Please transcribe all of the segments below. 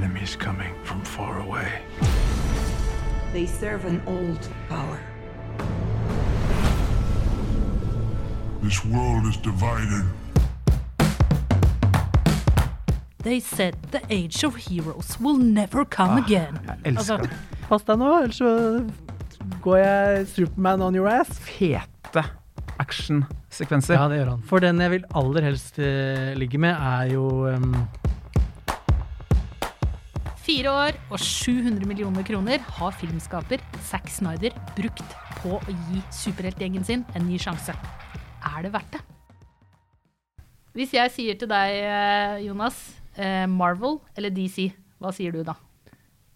enemies coming from far away. They serve an old power. This world is divided. They said the age of heroes will never come again. Jeg elsker Altså. Pass deg nå, ellers så går jeg Superman on your ass. Fete actionsekvenser. Ja, det gjør han. For den jeg vil aller helst eh, ligge med, er jo um, Fire år og 700 millioner kroner har filmskaper Zack Snyder brukt på å gi superheltgjengen sin en ny sjanse. Er det verdt det? Hvis jeg sier til deg, eh, Jonas, eh, Marvel eller DC, hva sier du da?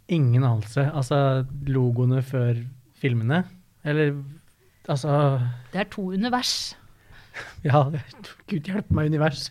ingen anelse. Altså logoene før filmene. Eller altså Det er to univers. Ja, gud hjelpe meg, univers.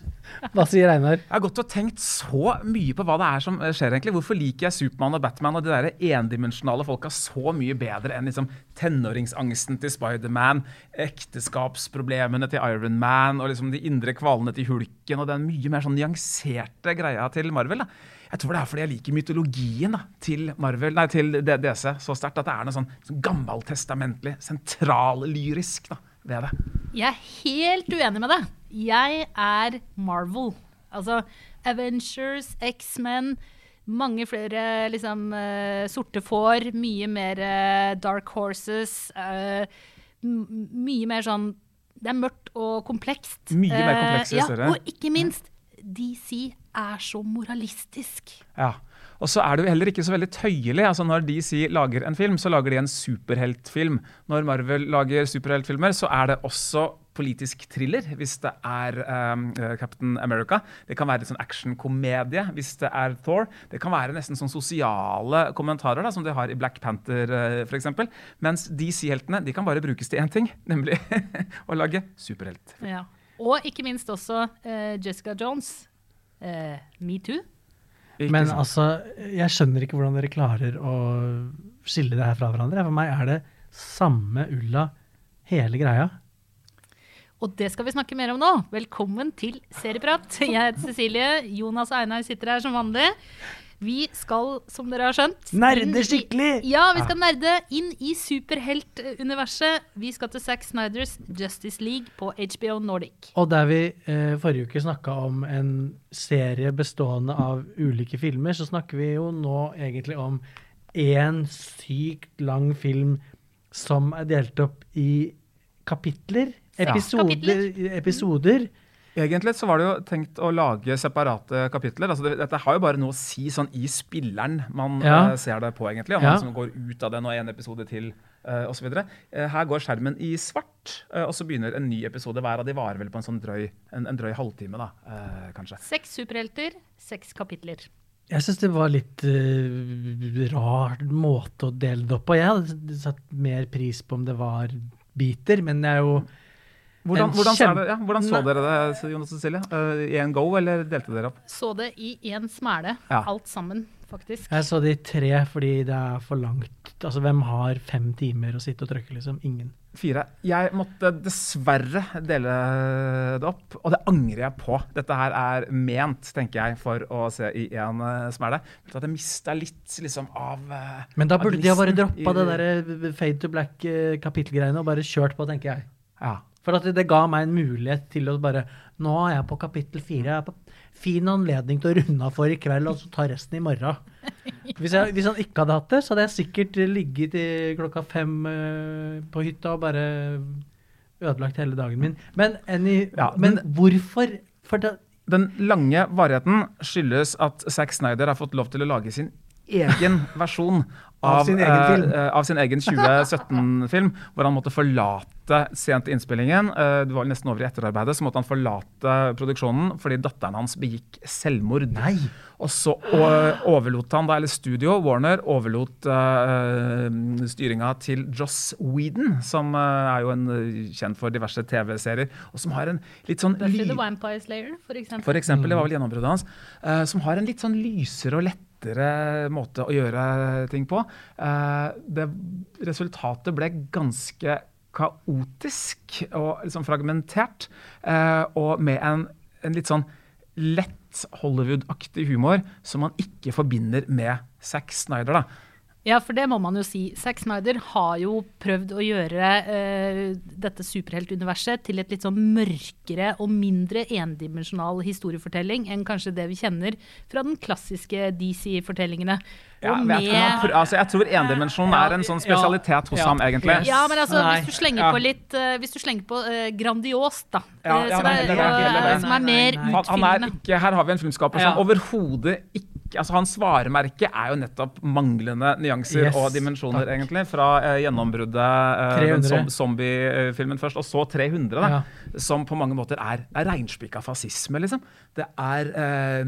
Hva sier Einar? Jeg har gått og tenkt så mye på hva det er som skjer. egentlig. Hvorfor liker jeg Supermann og Batman og de der endimensjonale folka så mye bedre enn liksom tenåringsangsten til Spiderman, ekteskapsproblemene til Iron Man og liksom de indre kvalene til Hulken og den mye mer sånn nyanserte greia til Marvel? da. Jeg tror det er fordi jeg liker mytologien da, til Marvel, nei, til DC så sterkt at det er noe sånn, sånn gammeltestamentlig, sentrallyrisk da, ved det. Jeg er helt uenig med deg. Jeg er Marvel. Altså Avengers, X-Men, mange flere liksom uh, sorte får, mye mer uh, Dark Horses. Uh, mye mer sånn Det er mørkt og komplekst. Mye mer komplekst, uh, ja. Og ikke minst, DC er så moralistisk. Ja. Og så er det jo heller ikke så veldig tøyelig. altså Når DC lager en film, så lager de en superheltfilm. Når Marvel lager superheltfilmer, så er det også politisk thriller hvis det er um, Captain America. Det kan være litt sånn actionkomedie hvis det er Thor. Det kan være nesten sånn sosiale kommentarer, da, som de har i Black Panther uh, f.eks. Mens DC-heltene de kan bare brukes til én ting, nemlig å lage superhelt. Ja. Og ikke minst også uh, Jessica Jones. Uh, Metoo. Ikke Men sant? altså, jeg skjønner ikke hvordan dere klarer å skille det her fra hverandre. For meg er det samme ulla hele greia. Og det skal vi snakke mer om nå. Velkommen til Serieprat. Jeg heter Cecilie. Jonas og Einar sitter her som vanlig. Vi skal, som dere har skjønt Nerde skikkelig! i-! Ja, vi skal nerde inn i superheltuniverset. Vi skal til Zack Snyders Justice League på HBO Nordic. Og der vi eh, forrige uke snakka om en serie bestående av ulike filmer, så snakker vi jo nå egentlig om én sykt lang film som er delt opp i kapitler. Episoder. kapitler. episoder. Egentlig så var det jo tenkt å lage separate kapitler. altså det, Dette har jo bare noe å si sånn i spilleren man Ja. uh, ser det på, egentlig. Om Ja. man som går ut av den og en episode til uh, osv. Uh, her går skjermen i svart, uh, og så begynner en ny episode. Hver av de varer vel på en sånn drøy, en, en drøy halvtime, da, uh, kanskje. Seks superhelter, seks kapitler. Jeg syns det var litt rar måte å dele det opp på. Jeg hadde satt mer pris på om det var biter, men jeg er jo Hvordan, hvordan, kjem... så, det, ja, hvordan så dere det, Jonas og Cecilie? Uh, I en go, eller delte dere opp? Så det i én smæle, Ja. alt sammen, faktisk. Jeg så det i tre fordi det er for langt. Altså, hvem har fem timer å sitte og trykke, liksom? Ingen. Fire. Jeg måtte dessverre dele det opp, og det angrer jeg på. Dette her er ment, tenker jeg, for å se i én uh, smæle. Vet du at Jeg mista litt liksom av uh, Men da burde de ha bare droppa i- det der eh, fade to black-kapittelgreiene og bare kjørt på, tenker jeg. Ja. For at det, det ga meg en mulighet til å bare Nå er jeg på kapittel fire. Jeg er på fin anledning til å runde av for i kveld, og så ta resten i morgen. Hvis, jeg, hvis han ikke hadde hatt det, så hadde jeg sikkert ligget til klokka fem eh, på hytta og bare ødelagt hele dagen min. Men, any, Ja, men men- hvorfor? For det, Den lange varigheten skyldes at Zack Snyder har fått lov til å lage sin egen versjon Av av, sin egen film. eh, av sin egen 2017-film, hvor han måtte forlate sent innspillingen. Eh, det var nesten over i etterarbeidet, så måtte han forlate produksjonen fordi datteren hans begikk selvmord. Nei! Og så overlot han, da, eller studio, Warner, overlot uh, styringa til Joss Whedon, som uh, er jo en eh, kjent for diverse TV-serier, og som har en litt sånn Buffy the Vampire Slayer, for eksempel. for eksempel, det var vel gjennombruddet hans, Uh, som har en litt sånn lysere og lettere måte å gjøre ting på. Eh, det, resultatet ble ganske kaotisk og liksom fragmentert, eh, og med en, en litt sånn lett Hollywood-aktig humor som man ikke forbinder med Zack Snyder. da. Ja, for det må man jo si. Zack Snyder har jo prøvd å gjøre uh, dette superheltuniverset til et litt sånn mørkere og mindre endimensjonal historiefortelling enn kanskje det vi kjenner fra den klassiske DC-fortellingene. Ja, jeg, tror altså, jeg tror endimensjon er en sånn spesialitet hos Ja. ham, egentlig. Ja, men altså, hvis du slenger på litt uh, Hvis du slenger på uh, grandiost, da. Ja, eh, som er, som er mer er utfyllende. her har vi en filmskaper som Ja. overhodet ikke altså Hans varemerke er jo nettopp manglende nyanser Yes, og dimensjoner, takk. egentlig. Fra eh, gjennombruddet, eh, den 300. som, zombiefilmen først, og så 300, da, Ja. som på mange måter er, er reinspikka fascisme, liksom. Det er eh,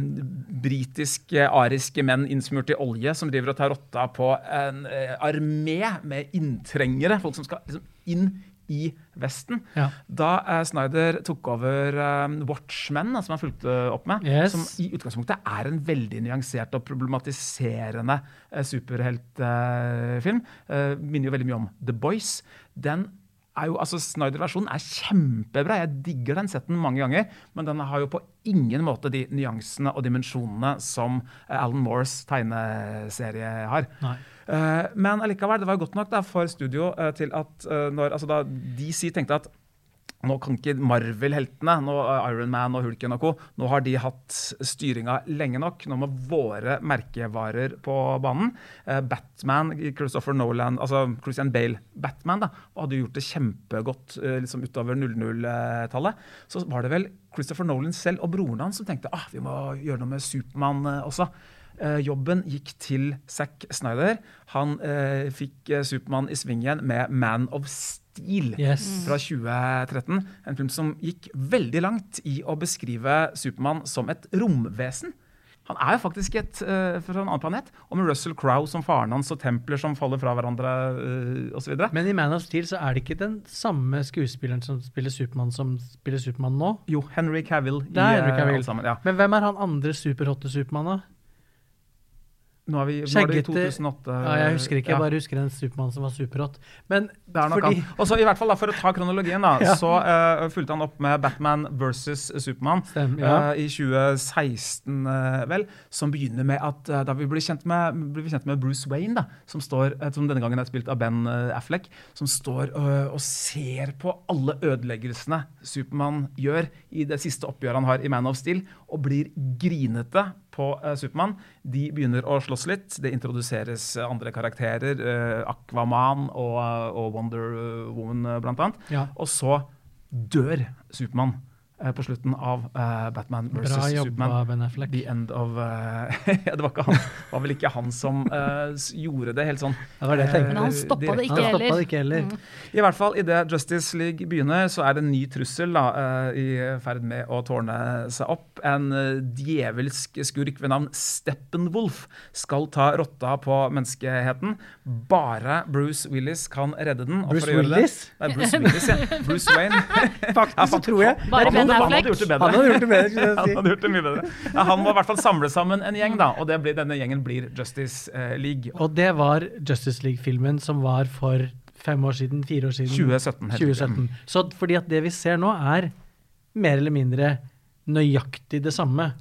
britiske, ariske menn innsmurt i olje som driver og tar rotta på en eh, armé med inntrengere. Folk som skal liksom inn i Vesten. Ja. Da eh, Snyder tok over eh, Watchmen, da, som han fulgte opp med, Yes. som i utgangspunktet er en veldig nyansert og problematiserende eh, superheltfilm, eh, minner jo veldig mye om The Boys. Den er jo, altså Snyder-versjonen er kjempebra. Jeg digger den setten mange ganger. Men den har jo på ingen måte de nyansene og dimensjonene som eh, Alan Moores tegneserie har. Nei. Eh, men allikevel, det var jo godt nok da, for studio eh, til at når, altså da DC tenkte at nå kan ikke Marvel-heltene, eh, Iron Man og Hulken og co., nå har de hatt styringa lenge nok. Nå må våre merkevarer på banen. Eh, Batman, Christopher Nolan, altså Christian Bale, Batman, da, hadde gjort det kjempegodt eh, liksom utover 00-tallet. Så var det vel Christopher Nolan selv og broren hans som tenkte ah, vi må gjøre noe med Supermann også. Eh, jobben gikk til Zack Snyder. Han eh, fikk eh, Supermann i sving igjen med Man of Steel Yes. fra 2013. En film som gikk veldig langt i å beskrive Supermann som et romvesen. Han er jo faktisk et, uh, fra en annen planet. Og med Russell Crowe som faren hans og templer som faller fra hverandre uh, osv. Men i Man of Steel så er det ikke den samme skuespilleren som spiller Supermann, som spiller Supermann nå. Jo, Henry Cavill Det er Henry eh, Cavill. sammen. Ja. Men hvem er han andre superhotte Supermann, da? Nå er vi er det i 2008. Ja, jeg husker ikke, jeg bare husker en Supermann som var superhot. Men Det er nok fordi han. Og så i hvert fall da, For å ta kronologien, da, Ja. så uh, fulgte han opp med Batman versus Supermann ja. uh, i 2016, uh, vel. Som begynner med at eh, da vi blir kjent med, blir kjent med Bruce Wayne, da, som, står, eh, som denne gangen er spilt av Ben eh, Affleck, som står eh, og ser på alle ødeleggelsene Supermann gjør i det siste oppgjøret han har i Man of Steel, og blir grinete på eh, Supermann. De begynner å slåss litt. Det introduseres eh, andre karakterer. eh, Aquaman og, og Wonder Woman, eh, blant annet. Ja. Og så dør Supermann eh, på slutten av uh, Batman vs. Bra jobba, Superman. Ben Affleck. The end of uh, ja, Det var, ikke han, var vel ikke han som uh, gjorde det helt sånn Det var det jeg tenkte. Men han stoppa det ikke Han heller. det ikke heller. Mm. I hvert fall idet Justice League begynner, så er det en ny trussel da, eh, i ferd med å tårne seg opp. En eh, djevelsk skurk ved navn Steppenwolf skal ta rotta på menneskeheten. Bare Bruce Willis kan redde den. Bruce Willis? Nei, Bruce Willis, ja. Bruce Wayne. Faktisk så tror jeg Bare han, Ben han hadde gjort det bedre. Han hadde gjort det bedre, Han hadde gjort det mye bedre. Ja, han må i hvert fall samle sammen en gjeng, da, og det blir, denne gjengen blir Justice eh, League. Og det var Justice League-filmen som var for fem år siden, fire år siden. 2017. 2017. Så fordi at det vi ser nå, er mer eller mindre nøyaktig det samme.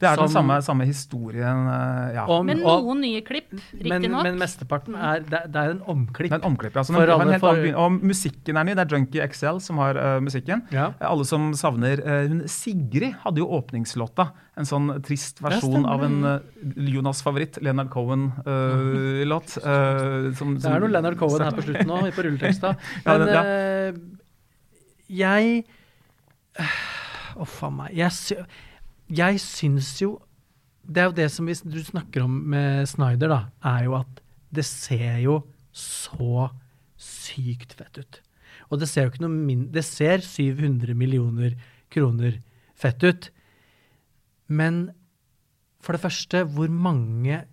Det er den samme, samme historien. eh, ja. Om- Men og- noen nye klipp, men, riktignok. men mesteparten er det, det er en omklipp. Det er en omklipp, ja. Så For den, alle- for- annen og musikken er ny. Det er Junkie XL som har uh, musikken. Ja. Alle som savner uh, hun, Sigrid hadde jo åpningslåta. En sånn trist versjon av en uh, Jonas' favoritt, Leonard Cohen-låt. Det er noe Leonard Cohen her på slutten nå, på rulleteksta. Ja, Men ja. eh, jeg Å, faen meg. Jeg, jeg syns jo Det er jo det som vi, du snakker om med Snyder, da, er jo at det ser jo så sykt fett ut. Og det ser jo ikke noe min Det ser 700 millioner kroner fett ut. Men for det første, hvor mange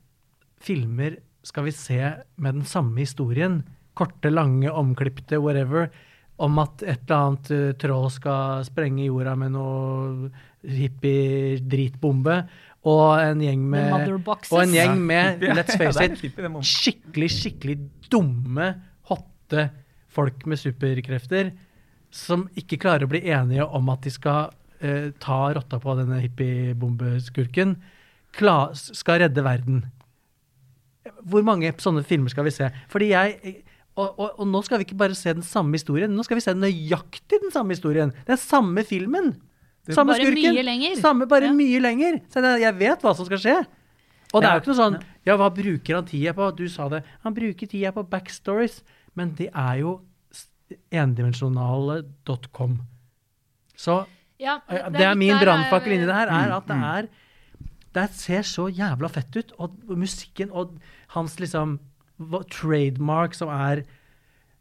filmer skal vi se med den samme historien? Korte, lange, omklipte, whatever. Om at et eller annet uh, troll skal sprenge jorda med noe hippie-dritbombe. Og en gjeng Med. Og en gjeng med, Ja, let's face it, skikkelig, skikkelig dumme, hotte folk med superkrefter som ikke klarer å bli enige om at de skal uh, ta rotta på denne hippie-bombeskurken, skal redde verden. Hvor mange sånne filmer skal vi se? Fordi jeg og, og, og nå skal vi ikke bare se den samme historien, nå skal vi se nøyaktig den samme historien. Den samme filmen. Samme Bare skurken. mye lenger. Samme, bare Ja. mye lenger. Så det, jeg vet hva som skal skje. Og det er jo ikke noe sånn Ja, hva bruker han tida på? Du sa det. Han bruker tida på backstories. Men det er jo s- endimensjonale.com. Så Ja, Eh, Det er min litt der, brannfakkel inni det her, Mm, er at det er Det ser så jævla fett ut. Og musikken og hans liksom trademark som er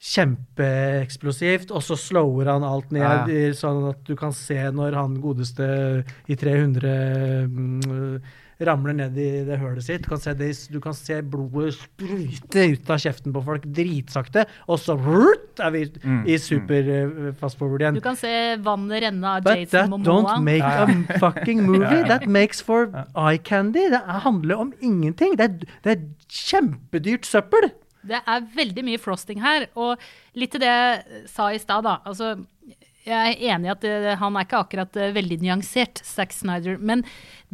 kjempeeksplosivt, og så slower han alt ned, Ja, ja. sånn at du kan se når han godeste i 300 mm, ramler ned i det hølet sitt. Du kan se, det, du kan se blodet sprute ut av kjeften på folk dritsakte, og så er vi Mm, i super eh, fast forward igjen. Du kan se vannet renne av But Jason that don't make a fucking movie. That makes for eye candy. Det er- handler om ingenting. Det er, det er kjempedyrt søppel. Det er veldig mye frosting her. Og litt til det jeg sa i stad, da. Altså, jeg er enig i at det, han er ikke akkurat eh, veldig nyansert, Zack Snyder. Men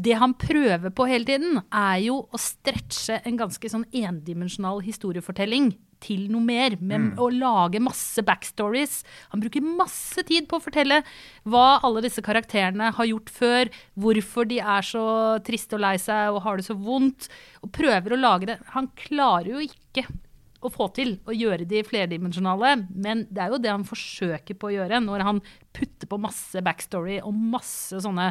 det han prøver på hele tiden, er jo å stretche en ganske sånn endimensjonal historiefortelling til noe mer. Med å lage masse backstories. Han bruker masse tid på å fortelle hva alle disse karakterene har gjort før. Hvorfor de er så triste og lei seg og har det så vondt. Og prøver å lage det. Han klarer jo ikke å få til å gjøre de flerdimensjonale, men det er jo det han forsøker på å gjøre når han putter på masse backstory og masse sånne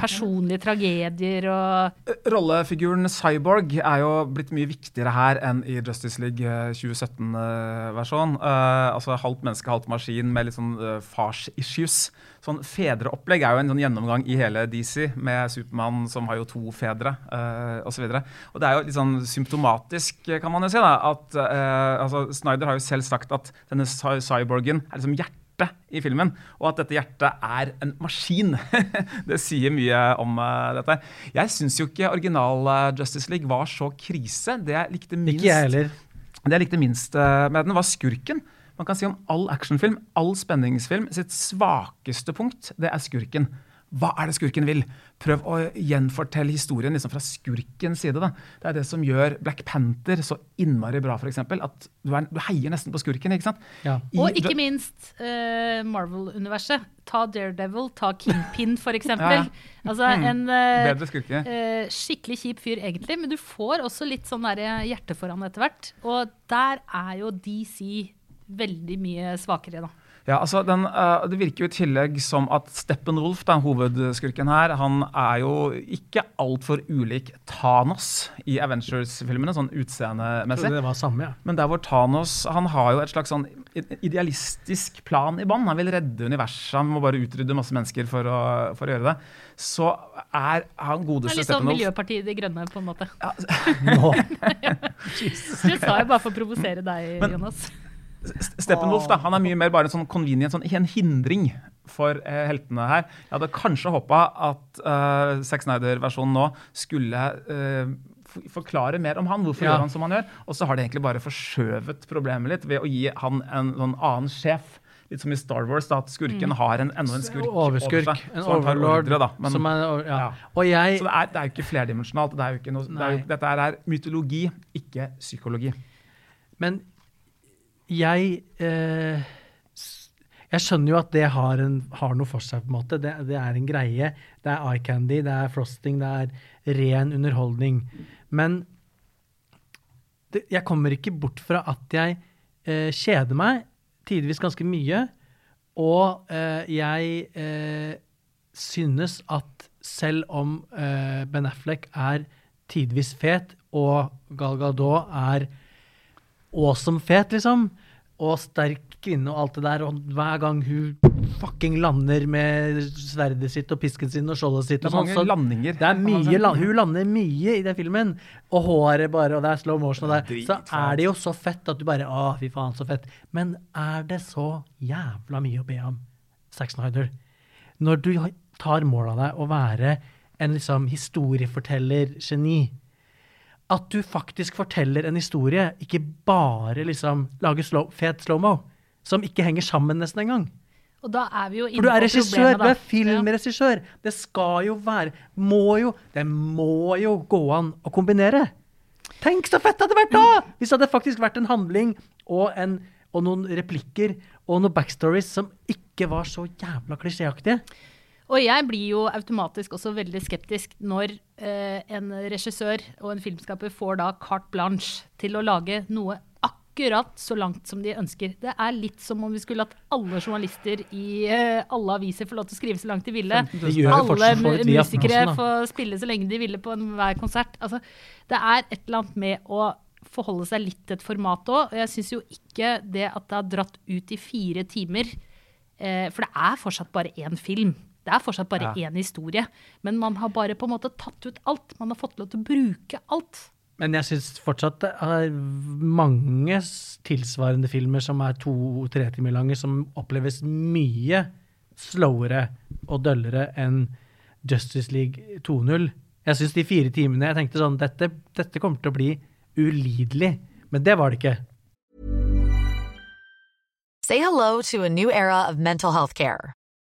personlige tragedier og Rollefiguren Cyborg er jo blitt mye viktigere her enn i Justice League eh, 2017-versjon. altså halvt menneske, halvt maskin med litt sånn uh, fars-issues. Sånn Fedreopplegg er jo en sånn gjennomgang i hele DC, med Supermann som har jo to fedre uh, osv. Og, så og det er jo litt sånn symptomatisk, kan man jo si, da, at uh, altså, Snyder har jo selv sagt at denne cy- cyborgen er liksom hjertet i filmen, og at dette hjertet er en maskin. det sier mye om eh, dette. Jeg syns jo ikke original eh, Justice League var så krise. Det jeg likte minst, Ikke jeg heller. det jeg likte minst eh, med den, var skurken. Man kan si om all actionfilm, all spenningsfilm, sitt svakeste punkt, det er skurken. Hva er det skurken vil? Prøv å gjenfortelle historien liksom fra skurkens side. Da. Det er det som gjør Black Panther så innmari bra, f.eks. At du, er, du heier nesten på skurken. ikke sant? Ja. I- Og ikke minst uh, Marvel-universet. Ta Daredevil, ta Kingpin, for eksempel. Ja, ja. Altså en uh, Bedre skurke. eh, skikkelig kjip fyr, egentlig, men du får også litt sånn hjerte for han etter hvert. Og der er jo DC veldig mye svakere, da. Ja, altså den, eh, Det virker jo i tillegg som at Steppenwolf, den hovedskurken her, han er jo ikke altfor ulik Thanos i Avengers-filmene, sånn utseendemessig. Det var samme, ja. Men der hvor Thanos han har jo et slags sånn idealistisk plan i bånn. Han vil redde universet, han må bare utrydde masse mennesker for å, for å gjøre det. Så er han godeste er litt sånn Steppenwolf Miljøpartiet De Grønne, på en måte. Nå. Det sa jeg bare for å provosere deg, Men- Jonas. Steppenwolf da, han er mye mer bare en sånn convenient, sånn, en hindring for eh, heltene her. Jeg hadde kanskje håpa at eh, Zack Snyder-versjonen nå skulle eh, forklare mer om han. Hvorfor Ja. gjør han som han gjør? Og så har de egentlig bare forskjøvet problemet litt ved å gi han en sånn annen sjef. Litt som i Star Wars, da, at skurken har en, enda en skurk Overskurk. over seg. En overlord. ordre, da. Men, som er, ja. ja. Og jeg så det er, det er jo ikke flerdimensjonalt. Det er jo ikke noe, det er jo, dette er mytologi, ikke psykologi. Men jeg eh, Jeg skjønner jo at det har, en, har noe for seg, på en måte. Det, det er en greie. Det er eye candy, det er frosting, det er ren underholdning. Men det, jeg kommer ikke bort fra at jeg eh, kjeder meg tidvis ganske mye. Og eh, jeg eh, synes at selv om eh, Ben Affleck er tidvis fet, og Gal Gadot er awesome fet, liksom. Og sterk kvinne og alt det der. Og hver gang hun fucking lander med sverdet sitt og pisken sin og skjoldet sitt Det og er sånn, mange så landinger. det er mye, la- Hun lander mye i den filmen. Og håret bare, og det er slow motion. Og der. Så er det jo så fett at du bare Å, fy faen, så fett. Men er det så jævla mye å be om, Zack Snyder? Når du tar mål av deg å være en liksom historieforteller-geni, at du faktisk forteller en historie, ikke bare liksom lager slow, fet slow-mo, som ikke henger sammen nesten engang. Og da er vi jo For inne du er regissør, du er filmregissør. Det skal jo være Må jo Det må jo gå an å kombinere. Tenk så fett det hadde vært da! Hvis det hadde faktisk vært en handling og, en, og noen replikker og noen backstories som ikke var så jævla klisjéaktige. Og jeg blir jo automatisk også veldig skeptisk når eh, en regissør og en filmskaper får da carte blanche til å lage noe akkurat så langt som de ønsker. Det er litt som om vi skulle hatt alle journalister i eh, alle aviser få lov til å skrive så langt de ville. Alle musikere får spille så lenge de ville på enhver konsert. Altså, det er et eller annet med å forholde seg litt til et format òg. Og jeg syns jo ikke det at det har dratt ut i fire timer eh, For det er fortsatt bare én film. Det er fortsatt bare Ja. én historie. Men man har bare på en måte tatt ut alt. Man har fått lov til å bruke alt. Men jeg syns fortsatt det er mange tilsvarende filmer som er to-tre timer lange, som oppleves mye slowere og døllere enn Justice League 2.0. Jeg syns de fire timene Jeg tenkte sånn dette, dette kommer til å bli ulidelig. Men det var det ikke. Say hello to a new era of mental health care.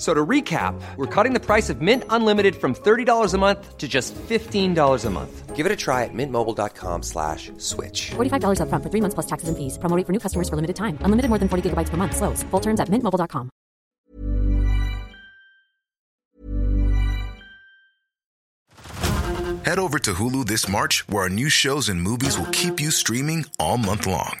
F- So to recap, we're cutting the price of Mint Unlimited from $30 a month to just $15 a month. Give it a try at mintmobile.com slash switch. $45 upfront for three months plus taxes and fees. Promo for new customers for limited time. Unlimited more than 40 gigabytes per month. Slows. Full terms at mintmobile.com. Head over to Hulu this March, where our new shows and movies will keep you streaming all month long.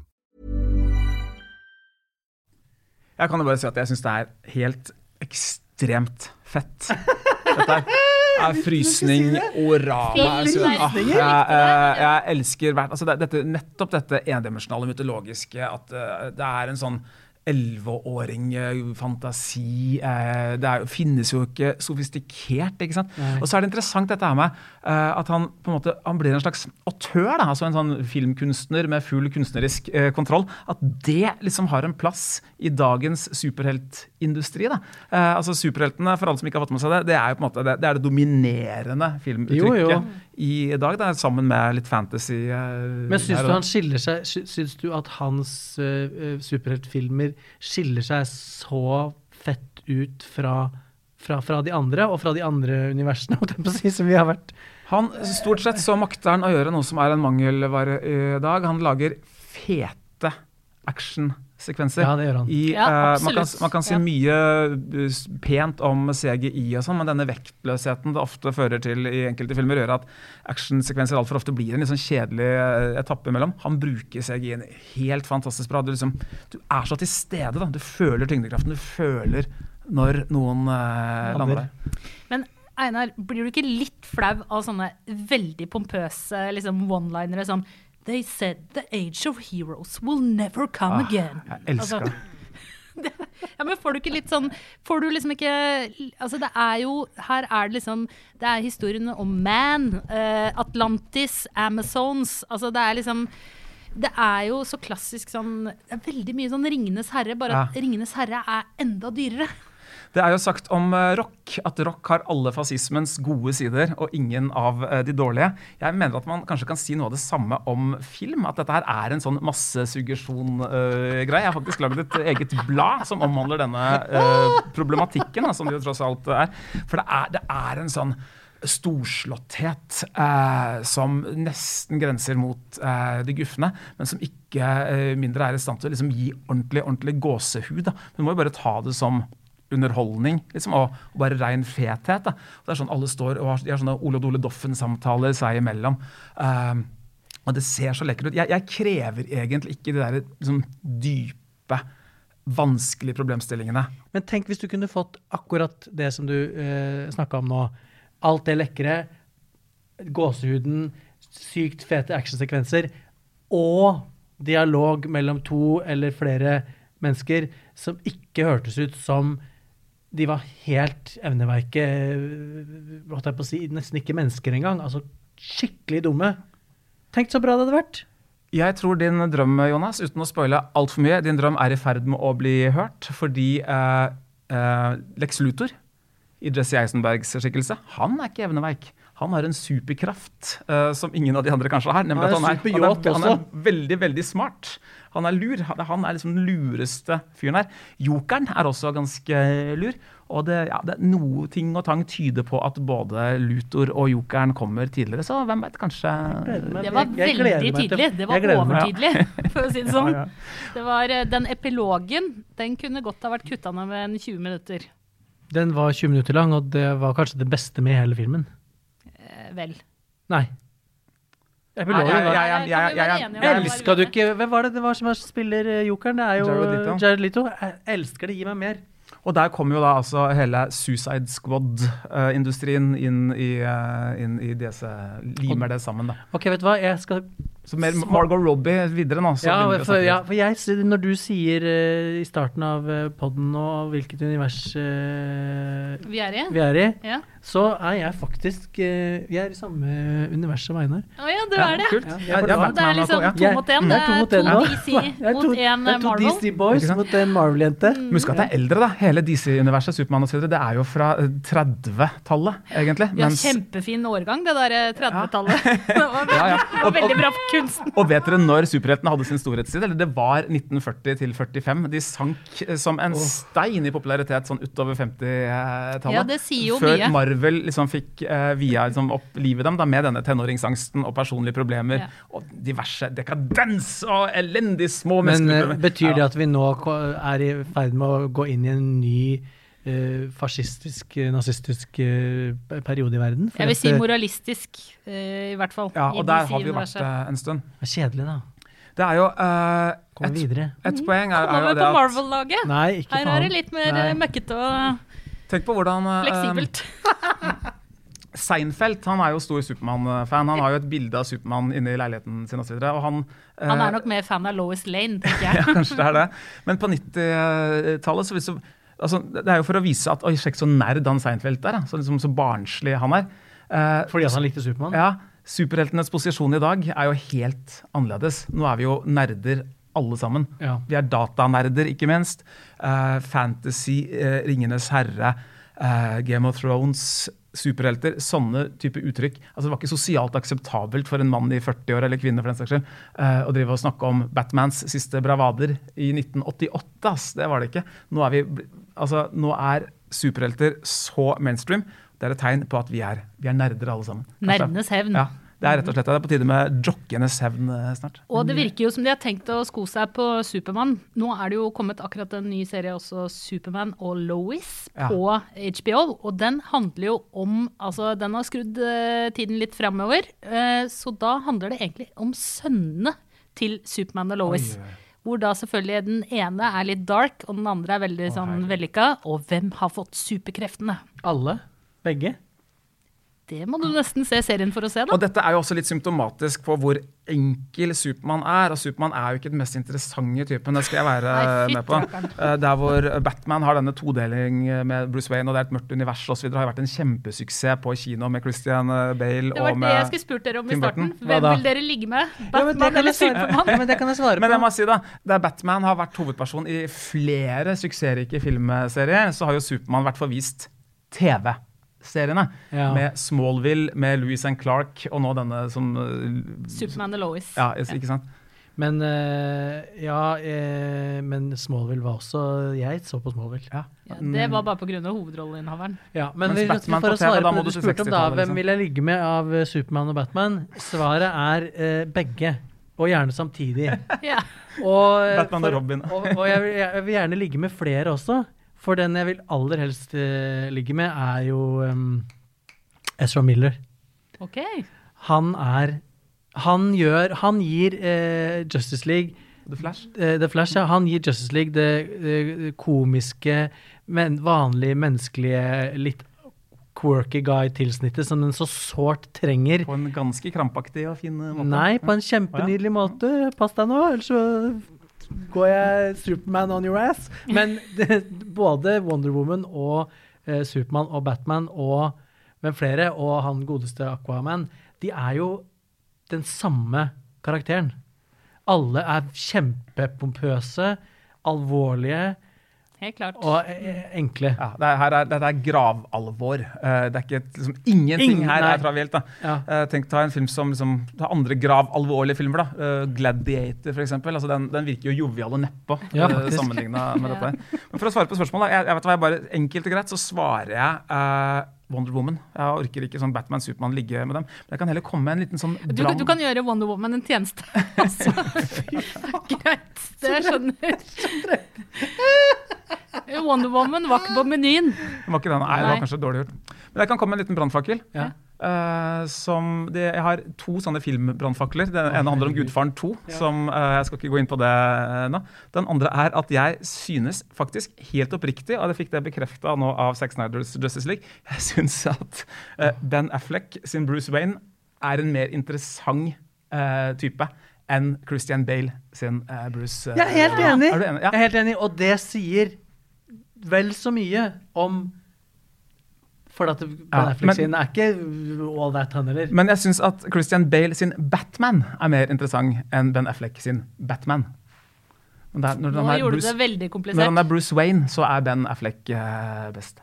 Jeg kan jo bare si at jeg syns det er helt ekstremt fett. Dette er, er frysning, og rama. synes- ah, jeg, jeg, jeg elsker hvert altså dette, Nettopp dette endimensjonale mytologiske, at uh, det er en sånn elleveåring eh, fantasi eh, Det er, finnes jo ikke sofistikert, ikke sant. Og så er det interessant dette her med eh, at han på en måte han blir en slags autør, da, altså en sånn filmkunstner med full kunstnerisk eh, kontroll. At det liksom har en plass i dagens superheltindustri. da. Eh, altså Superheltene, for alle som ikke har fått med seg det, det er jo på en måte det, det, er det dominerende filmuttrykket Jo, jo. I dag. Er sammen med litt fantasy. Uh, Men syns du han skiller seg Syns du at hans uh, superheltfilmer skiller seg så fett ut fra, fra, fra de andre, og fra de andre universene, si, som vi har vært Han, Stort sett så makter han å gjøre noe som er en mangelvare i dag. Han lager fete actionsekvenser. Ja, det gjør han. I, Ja, uh, man, kan, man kan si Ja. mye eh, pent om CGI og sånn, men denne vektløsheten det ofte fører til i enkelte filmer, gjør at actionsekvenser altfor ofte blir en litt sånn kjedelig eh, etappe imellom. Han bruker CGI-en helt fantastisk bra. Du, liksom, du er så til stede. da. Du føler tyngdekraften. Du føler når noen uh, lander der. Men Einar, blir du ikke litt flau av sånne veldig pompøse liksom, one-linere som They said the age of heroes will never come again. Ah, Jeg elsker Altså, det. Ja, men får du ikke litt sånn Får du liksom ikke Altså, det er jo Her er det liksom Det er historiene om Man, uh, Atlantis, Amazons Altså, det er liksom det er jo så klassisk sånn Det er veldig mye sånn Ringenes herre, bare at Ja. Ringenes herre er enda dyrere. Det er jo sagt om eh, rock at rock har alle fascismens gode sider og ingen av eh, de dårlige. Jeg mener at man kanskje kan si noe av det samme om film. At dette her er en sånn massesuggesjon-greie. jeg har faktisk lagd et eget blad som omhandler denne eh, problematikken, som det jo tross alt er. For det er, det er en sånn storslåtthet eh, som nesten grenser mot eh, det gufne, men som ikke eh, mindre er i stand til å liksom, gi ordentlig, ordentlig gåsehud. Da. Du må jo bare ta det som underholdning liksom, og, og bare rein fethet. Da. Og det er sånn Alle står og har, de har sånne Ole og Dole Doffen-samtaler seg imellom. Eh, og det ser så lekkert ut. Jeg, jeg krever egentlig ikke de der liksom, dype, vanskelige problemstillingene. Men tenk hvis du kunne fått akkurat det som du eh, snakka om nå. Alt det lekre, gåsehuden, sykt fete actionsekvenser og dialog mellom to eller flere mennesker som ikke hørtes ut som de var helt evneveike, holdt jeg på å si, nesten ikke mennesker engang. Altså skikkelig dumme. Tenk så bra det hadde vært. Jeg tror din drøm, Jonas, uten å spoile altfor mye, din drøm er i ferd med å bli hørt fordi eh, eh, Lex Luthor i Jesse Eisenbergs skikkelse, han er ikke evneveik. Han har en superkraft uh, som ingen av de andre kanskje har. nemlig Han er at han er, han, er, han er veldig, veldig smart. Han er lur. Han er, liksom den lureste fyren her. Jokeren er også ganske lur. Og det, ja, det, noe ting og tang tyder på at både Luthor og jokeren kommer tidligere, så hvem vet, kanskje Det var veldig tidlig. tydelig. Det var overtydelig, for å si det sånn. Det var, eh, den epilogen den kunne godt ha vært kutta ned med en 20 minutter. Den var 20 minutter lang, og det var kanskje det beste med hele filmen. Vel. Nei. Jeg- var jeg- jeg-. Elska du ikke Hvem var det det var som spiller eh, jokeren? Det er jo Jared Leto. eh, Jared Leto. Jeg elsker det. Gi meg mer. Og der kommer jo da altså hele Suicide Squad-industrien inn, i, eh, inn i disse Limer det sammen, da. Ok, vet du hva? Jeg skal Så mer Margot Robbie videre nå. Så ja, for, ja, for jeg, når du sier uh, i starten av poden nå hvilket univers uh, Vi er i? vi er i, Ja. Så er jeg faktisk eh, Vi er i samme univers som Einar. Å ja, du er det. Kult. Ja, jeg Ja, Det er liksom to mot én. Det er to mot én nå. DC er mot to- én er to Marvel. DC Boys mot en Marvel-jente. Mm. Husk at det er eldre, da. Hele DC-universet, Supermann osv. Det er jo fra eh, 30-tallet, egentlig. Har Mens- kjempefin årgang, det der eh, 30-tallet. Det var Ja, ja. veldig bra kunst kunsten. Og vet dere når superheltene hadde sin storhetstid? Eller det var 1940 til 45. De sank eh, som en stein i popularitet sånn utover 50-tallet. Ja, det sier jo Før mye. Marvel liksom fikk eh, via liksom opp livet dem da, med denne tenåringsangsten og personlige problemer Ja. og diverse dekadens og elendig små Men eh, betyr det at vi nå er i ferd med å gå inn i en ny Uh, fascistisk, eh, nazistisk uh, periode i verden? For Jeg vil at, si moralistisk, uh, i hvert fall. Ja, og der har vi vært universet. eh, en stund. Det er kjedelig, da. Det er jo eh, Kom et, videre. et poeng er, er jo over det på Marvel-laget. Her faen. er det litt mer møkkete og Tenk på hvordan eh, fleksibelt. Seinfeld han er jo stor Supermann-fan. Han har jo et bilde av Supermann inne i leiligheten sin osv. Og han, eh, Han er nok mer fan av Lois Lane, tenker jeg. ja, kanskje det er det. Men på 90-tallet så, så altså, Det er jo for å vise at Oi, sjekk så nerd han Seinfeld er. Så, liksom, så barnslig han er. Eh, Fordi han likte Supermann? ja, Superheltenes posisjon i dag er jo helt annerledes. Nå er vi jo nerder alle sammen. Ja. Vi er datanerder, ikke minst. Uh, fantasy, uh, Ringenes herre, uh, Game of Thrones, superhelter. Sånne type uttrykk. Altså, det var ikke sosialt akseptabelt for en mann i 40 år eller kvinne for den saks skyld, eh, å drive og snakke om Batmans siste bravader i 1988. Ass. Det var det ikke. Nå er, vi, altså, nå er superhelter så mainstream. Det er et tegn på at vi er, vi er nerder alle sammen. Nerdenes hevn. Ja, Det er rett og slett det er på tide med jockeyenes hevn eh, snart. Og det virker jo som de har tenkt å sko seg på Supermann. Nå er det jo kommet akkurat en ny serie også, Superman og Lois, Ja. på HBO. Og den handler jo om Altså, den har skrudd eh, tiden litt framover. eh, så da handler det egentlig om sønnene til Superman og Lois. Oi, oi. Hvor da selvfølgelig den ene er litt dark, og den andre er veldig sånn vellykka. Og hvem har fått superkreftene? Alle? Begge? Det må du nesten se serien for å se, da. Og dette er jo også litt symptomatisk på hvor enkel Supermann er. Og Supermann er jo ikke den mest interessante typen, det skal jeg være Nei, med på. Eh, Der hvor Batman har denne todeling med Bruce Wayne, og det er et mørkt univers osv., har jo vært en kjempesuksess på kino med Christian eh, Bale Det var og det jeg skulle spurt dere om i starten. Hvem vil dere ligge med? Batman ja, eller Supermann? Ja, men det kan jeg svare på. Men jeg må si da, der Batman har vært hovedperson i flere suksessrike filmserier, så har jo Supermann vært forvist TV-seriene. Ja. Med Smallville, med Louis and Clark, og nå denne som eh, Superman og Lois. Ja, ikke sant? Men eh, ja, eh, men Smallville var også Jeg så på Smallville. Ja. Ja, det var bare pga. hovedrolleinnehaveren. Ja, men Batman for å svare på det du du spurte om, da, hvem liksom. vil jeg ligge med av Superman Supermann og Batman? Svaret er begge. Og gjerne samtidig. Ja. Og, Batman og Robin. og, og jeg, vil, jeg vil gjerne ligge med flere også. For den jeg vil aller helst uh, ligge med, er jo um, Ezra Miller. Ok. Han er Han gjør Han gir uh, Justice League The Flash. Uh, The Flash, ja. Han gir Justice League det, det komiske, men vanlige, menneskelige, litt quirky guy-tilsnittet som den så sårt trenger. På en ganske krampaktig og fin måte. Nei, på en kjempenydelig måte. Pass deg nå, ellers så går jeg Superman on your ass. Men det, både Wonder Woman og eh, Supermann og Batman og men flere, og han godeste Aquaman, de er jo den samme karakteren. Alle er kjempepompøse, alvorlige Helt klart. og eh, enkle. Ja, det er, her er, dette er gravalvor. Eh, det er ikke et, liksom, Ingenting Ingen- her er travielt. da. Ja. Eh, tenk ta en film som liksom, ta andre gravalvorlige filmer. da. Gladiator, eksempel. Altså, den, den virker jo jovial og nedpå Ja, uh, sammenligna med dette. Men for å svare på spørsmålet, jeg, jeg vet hva, jeg bare, enkelt og greit så svarer jeg uh, Wonder Woman. Jeg orker ikke sånn Batman, Supermann ligge med dem. Men jeg kan heller komme med en liten sånn Du, du kan gjøre Wonder Woman en tjeneste. Altså, greit. Det skjønner Wonder Woman var ikke på menyen. Det var ikke den. Nei, det var kanskje dårlig gjort. Men jeg kan komme med en liten brannfakkel. Ja. Uh, som det, jeg har to sånne filmbrannfakler. Den ene handler om Gudfaren 2. Som, uh, jeg skal ikke gå inn på det eh, nå. Den andre er at jeg synes faktisk helt oppriktig, og jeg fikk det bekrefta nå av Zack Snyders Justice League, jeg syns at uh, Ben Affleck sin Bruce Wayne er en mer interessant eh, type enn Christian Bale sin Bruce. Jeg er helt enig. Er du enig? Ja. Jeg er helt enig, og det sier vel så mye om For at Ben Ja, Affleck men- sin er ikke all that, han heller. Men jeg syns at Christian Bale sin Batman er mer interessant enn Ben Affleck sin Batman. Der, når, Nå gjorde Bruce, det veldig komplisert. når han er Bruce Wayne, så er Ben Affleck uh, best.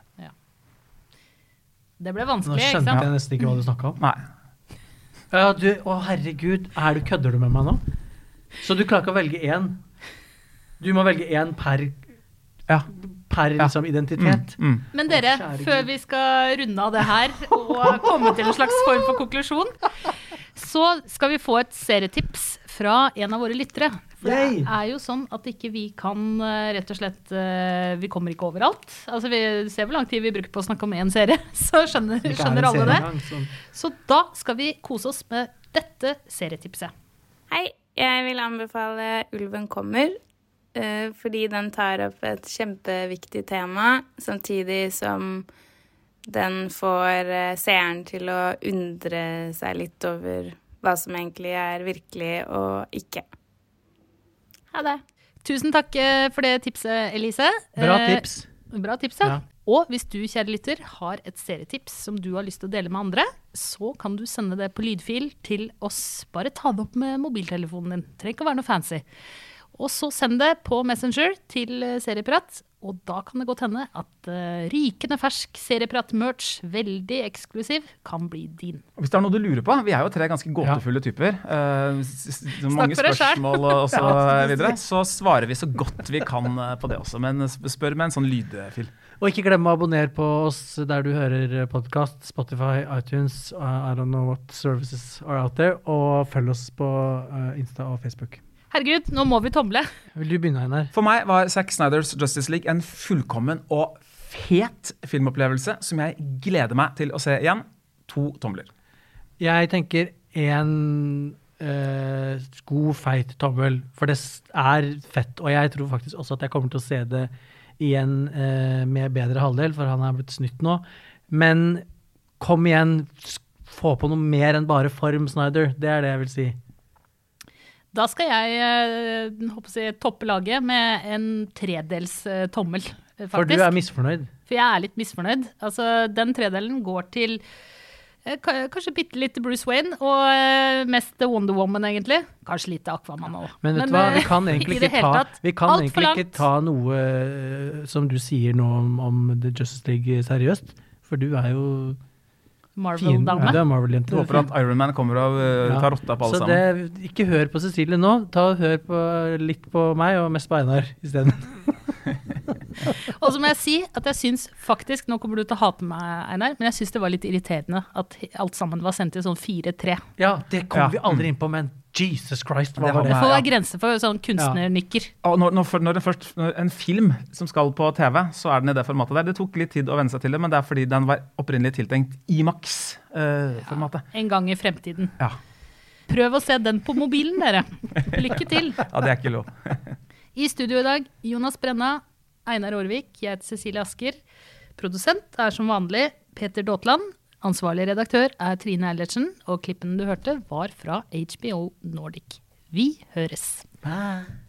Det ble vanskelig, ikke sant? Nå skjønner jeg nesten ikke hva du snakka om. Nei. Ja, du, å herregud, er du, kødder du med meg nå? Så du klarer ikke å velge én? Du må velge én per, Ja. Per Ja. liksom, identitet? Mm. Men dere, før vi skal runde av det her og komme til en slags form for konklusjon, så skal vi få et serietips fra en av våre lyttere. For det er jo sånn at ikke vi kan eh, rett og slett eh, Vi kommer ikke overalt. Altså Vi ser hvor lang tid vi bruker på å snakke om én serie, så skjønner, er skjønner alle det. Så da skal vi kose oss med dette serietipset. Hei, jeg vil anbefale Ulven kommer, fordi den tar opp et kjempeviktig tema, samtidig som den får eh, seeren til å undre seg litt over hva som egentlig er virkelig og ikke. Ha det. Tusen takk eh, for det tipset, Elise. Bra Eh, tips. Bra tips, ja. Ja. Og hvis du, kjære lytter, har et serietips som du har lyst til å dele med andre, så kan du sende det på lydfil til oss. Bare ta det opp med mobiltelefonen din. Trenger ikke å være noe fancy. Og så send det på Messenger til eh, Serieprat. Og da kan det godt hende at uh, rykende fersk Serieprat-merch, veldig eksklusiv, kan bli din. Og Hvis det er noe du lurer på, vi er jo tre ganske gåtefulle typer. eh, s- mange spørsmål og så videre. Så svarer vi så godt vi kan på det også. Men spør med en sånn lydfil. Og ikke glem å abonnere på oss der du hører podkast. Spotify, iTunes, uh, I don't know what services are out there. Og følg oss på uh, Insta og Facebook. Herregud, nå må vi tomle. Vil du begynne, Einar? For meg var Zack Snyders Justice League en fullkommen og fet filmopplevelse som jeg gleder meg til å se igjen. To tomler. Jeg tenker en eh, god, feit tommel, for det er fett. Og jeg tror faktisk også at jeg kommer til å se det igjen eh, med bedre halvdel, for han er blitt snytt nå. Men kom igjen, få på noe mer enn bare form, Snyder. Det er det jeg vil si. Da skal jeg eh, jeg, toppe laget med en tredels eh, tommel, eh, faktisk. For du er misfornøyd. For jeg er litt misfornøyd. Altså, den tredelen går til eh, kanskje bitte litt Bruce Wayne, og eh, mest The Wonder Woman, egentlig. Kanskje litt Aquaman òg. Men vet du hva, vi kan egentlig ikke ta, vi kan egentlig ikke ta noe eh, som du sier nå om, om The Justice League seriøst. For du er jo. Marvel-dame. Ja. Jeg håper at Iron Man kommer og eh, Ja. tar rotta på alle Så sammen. det, ikke hør på Cecilie nå. Ta og Hør på, litt på meg, og mest på Einar isteden. Og så må jeg si at jeg syns faktisk, nå kommer du til å hate meg, Einar, men jeg syns det var litt irriterende at alt sammen var sendt i sånn 4-3. Ja, det kom Ja. vi aldri inn på, men Jesus Christ, hva Det var det? Det får være grenser for sånn kunstnernykker. Ja. når, når, når først, når en film som skal på TV, så er den i det formatet der. Det tok litt tid å venne seg til det, men det er fordi den var opprinnelig tiltenkt Imax-formatet. En gang i fremtiden. Ja. Prøv å se den på mobilen, dere. Lykke til. ja, det er ikke lov. I studio i dag, Jonas Brenna, Einar Aarvik, jeg heter Cecilie Asker. Produsent er som vanlig Peter Daatland. Ansvarlig redaktør er Trine Eilertsen, og klippen du hørte var fra HBO Nordic. Vi høres. Bye.